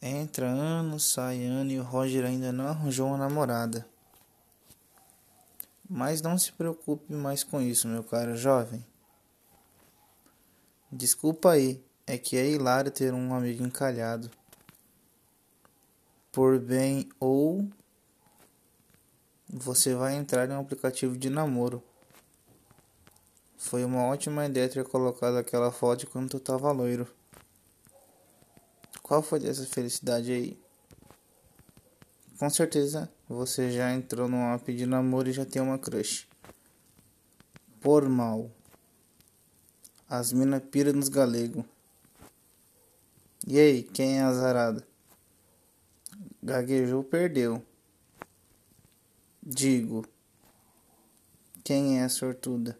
Entra ano, sai ano e o Roger ainda não arranjou uma namorada. Mas não se preocupe mais com isso, meu caro jovem. Desculpa aí, é que é hilário ter um amigo encalhado. Por bem ou você vai entrar em um aplicativo de namoro. Foi uma ótima ideia ter colocado aquela foto quando tu tava loiro. Qual foi dessa felicidade aí? Com certeza você já entrou num app de namoro e já tem uma crush. Por mal. As mina pira nos galego. E aí, quem é azarada? Gaguejou, perdeu. Digo. Quem é a sortuda?